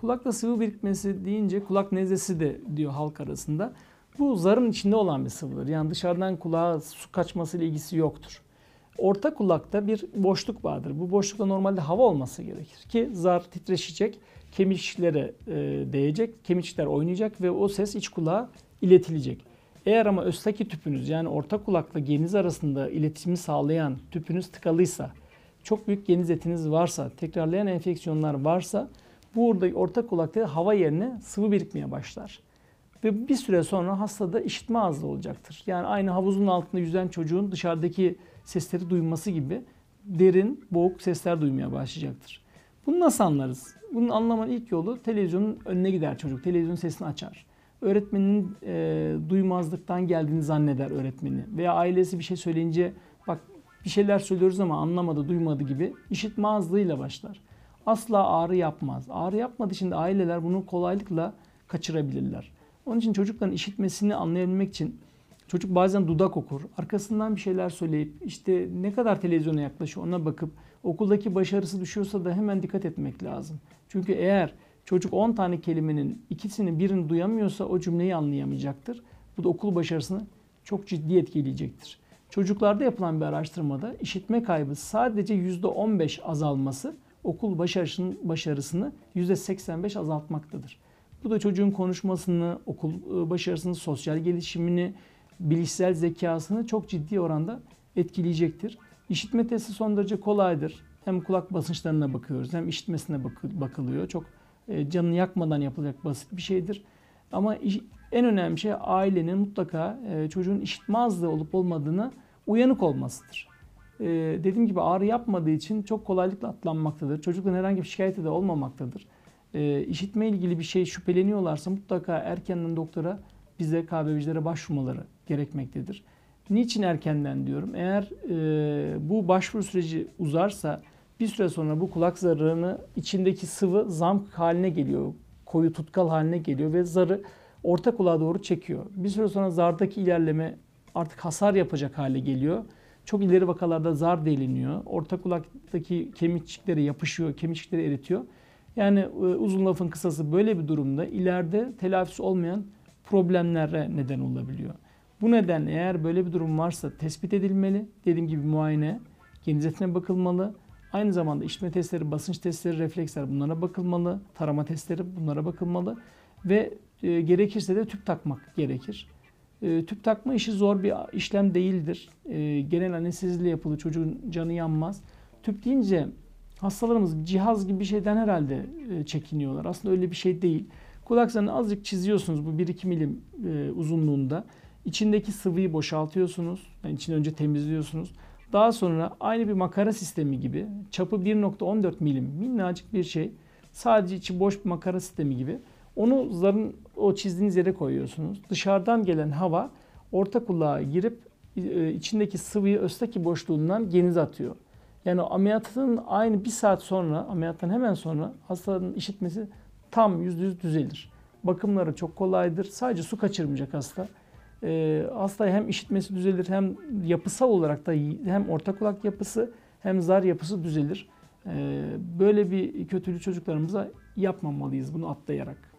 Kulakta sıvı birikmesi deyince kulak nezlesi de diyor halk arasında. Bu zarın içinde olan bir sıvıdır. Yani dışarıdan kulağa su kaçması ile ilgisi yoktur. Orta kulakta bir boşluk vardır. Bu boşlukta normalde hava olması gerekir ki zar titreşecek, kemikçiklere e, değecek, kemikçikler oynayacak ve o ses iç kulağa iletilecek. Eğer ama östaki tüpünüz yani orta kulakla geniz arasında iletişimi sağlayan tüpünüz tıkalıysa, çok büyük geniz etiniz varsa, tekrarlayan enfeksiyonlar varsa burada orta kulakta hava yerine sıvı birikmeye başlar. Ve bir süre sonra hastada işitme azlığı olacaktır. Yani aynı havuzun altında yüzen çocuğun dışarıdaki sesleri duyması gibi derin, boğuk sesler duymaya başlayacaktır. Bunu nasıl anlarız? Bunun anlamanın ilk yolu televizyonun önüne gider çocuk. Televizyon sesini açar. Öğretmenin e, duymazlıktan geldiğini zanneder öğretmeni. Veya ailesi bir şey söyleyince bak bir şeyler söylüyoruz ama anlamadı, duymadı gibi işitme azlığıyla başlar. Asla ağrı yapmaz. Ağrı yapmadığı için de aileler bunu kolaylıkla kaçırabilirler. Onun için çocukların işitmesini anlayabilmek için çocuk bazen dudak okur. Arkasından bir şeyler söyleyip işte ne kadar televizyona yaklaşıyor ona bakıp okuldaki başarısı düşüyorsa da hemen dikkat etmek lazım. Çünkü eğer çocuk 10 tane kelimenin ikisini birini duyamıyorsa o cümleyi anlayamayacaktır. Bu da okul başarısını çok ciddi etkileyecektir. Çocuklarda yapılan bir araştırmada işitme kaybı sadece %15 azalması okul başarısını, başarısını %85 azaltmaktadır. Bu da çocuğun konuşmasını, okul ıı, başarısını, sosyal gelişimini, bilişsel zekasını çok ciddi oranda etkileyecektir. İşitme testi son derece kolaydır. Hem kulak basınçlarına bakıyoruz hem işitmesine bakılıyor. Çok e, canını yakmadan yapılacak basit bir şeydir. Ama en önemli şey ailenin mutlaka e, çocuğun işitme azlığı olup olmadığını uyanık olmasıdır. E, dediğim gibi ağrı yapmadığı için çok kolaylıkla atlanmaktadır. Çocukların herhangi bir şikayeti de olmamaktadır. İşitme ilgili bir şey şüpheleniyorlarsa mutlaka erkenden doktora bize KBV'cilere başvurmaları gerekmektedir. Niçin erkenden diyorum? Eğer e, bu başvuru süreci uzarsa bir süre sonra bu kulak zarını içindeki sıvı zamk haline geliyor. Koyu tutkal haline geliyor ve zarı orta kulağa doğru çekiyor. Bir süre sonra zardaki ilerleme artık hasar yapacak hale geliyor. Çok ileri vakalarda zar deliniyor. Orta kulaktaki kemikçiklere yapışıyor, kemikçikleri eritiyor. Yani e, uzun lafın kısası böyle bir durumda ileride telafisi olmayan problemlere neden olabiliyor. Bu nedenle eğer böyle bir durum varsa tespit edilmeli. Dediğim gibi muayene, genizetine bakılmalı. Aynı zamanda işitme testleri, basınç testleri, refleksler bunlara bakılmalı. Tarama testleri bunlara bakılmalı. Ve e, gerekirse de tüp takmak gerekir. E, tüp takma işi zor bir işlem değildir. E, genel anesteziyle yapılı çocuğun canı yanmaz. Tüp deyince hastalarımız cihaz gibi bir şeyden herhalde e, çekiniyorlar. Aslında öyle bir şey değil. Kulak zarını azıcık çiziyorsunuz bu 1-2 milim e, uzunluğunda. İçindeki sıvıyı boşaltıyorsunuz. Yani içini önce temizliyorsunuz. Daha sonra aynı bir makara sistemi gibi çapı 1.14 milim minnacık bir şey. Sadece içi boş bir makara sistemi gibi. Onu zarın o çizdiğiniz yere koyuyorsunuz. Dışarıdan gelen hava orta kulağa girip e, içindeki sıvıyı östaki boşluğundan geniz atıyor. Yani ameliyatın aynı bir saat sonra, ameliyattan hemen sonra hastanın işitmesi tam %100 düzelir. Bakımları çok kolaydır. Sadece su kaçırmayacak hasta. E, hasta hem işitmesi düzelir hem yapısal olarak da hem orta kulak yapısı hem zar yapısı düzelir. E, böyle bir kötülüğü çocuklarımıza yapmamalıyız bunu atlayarak.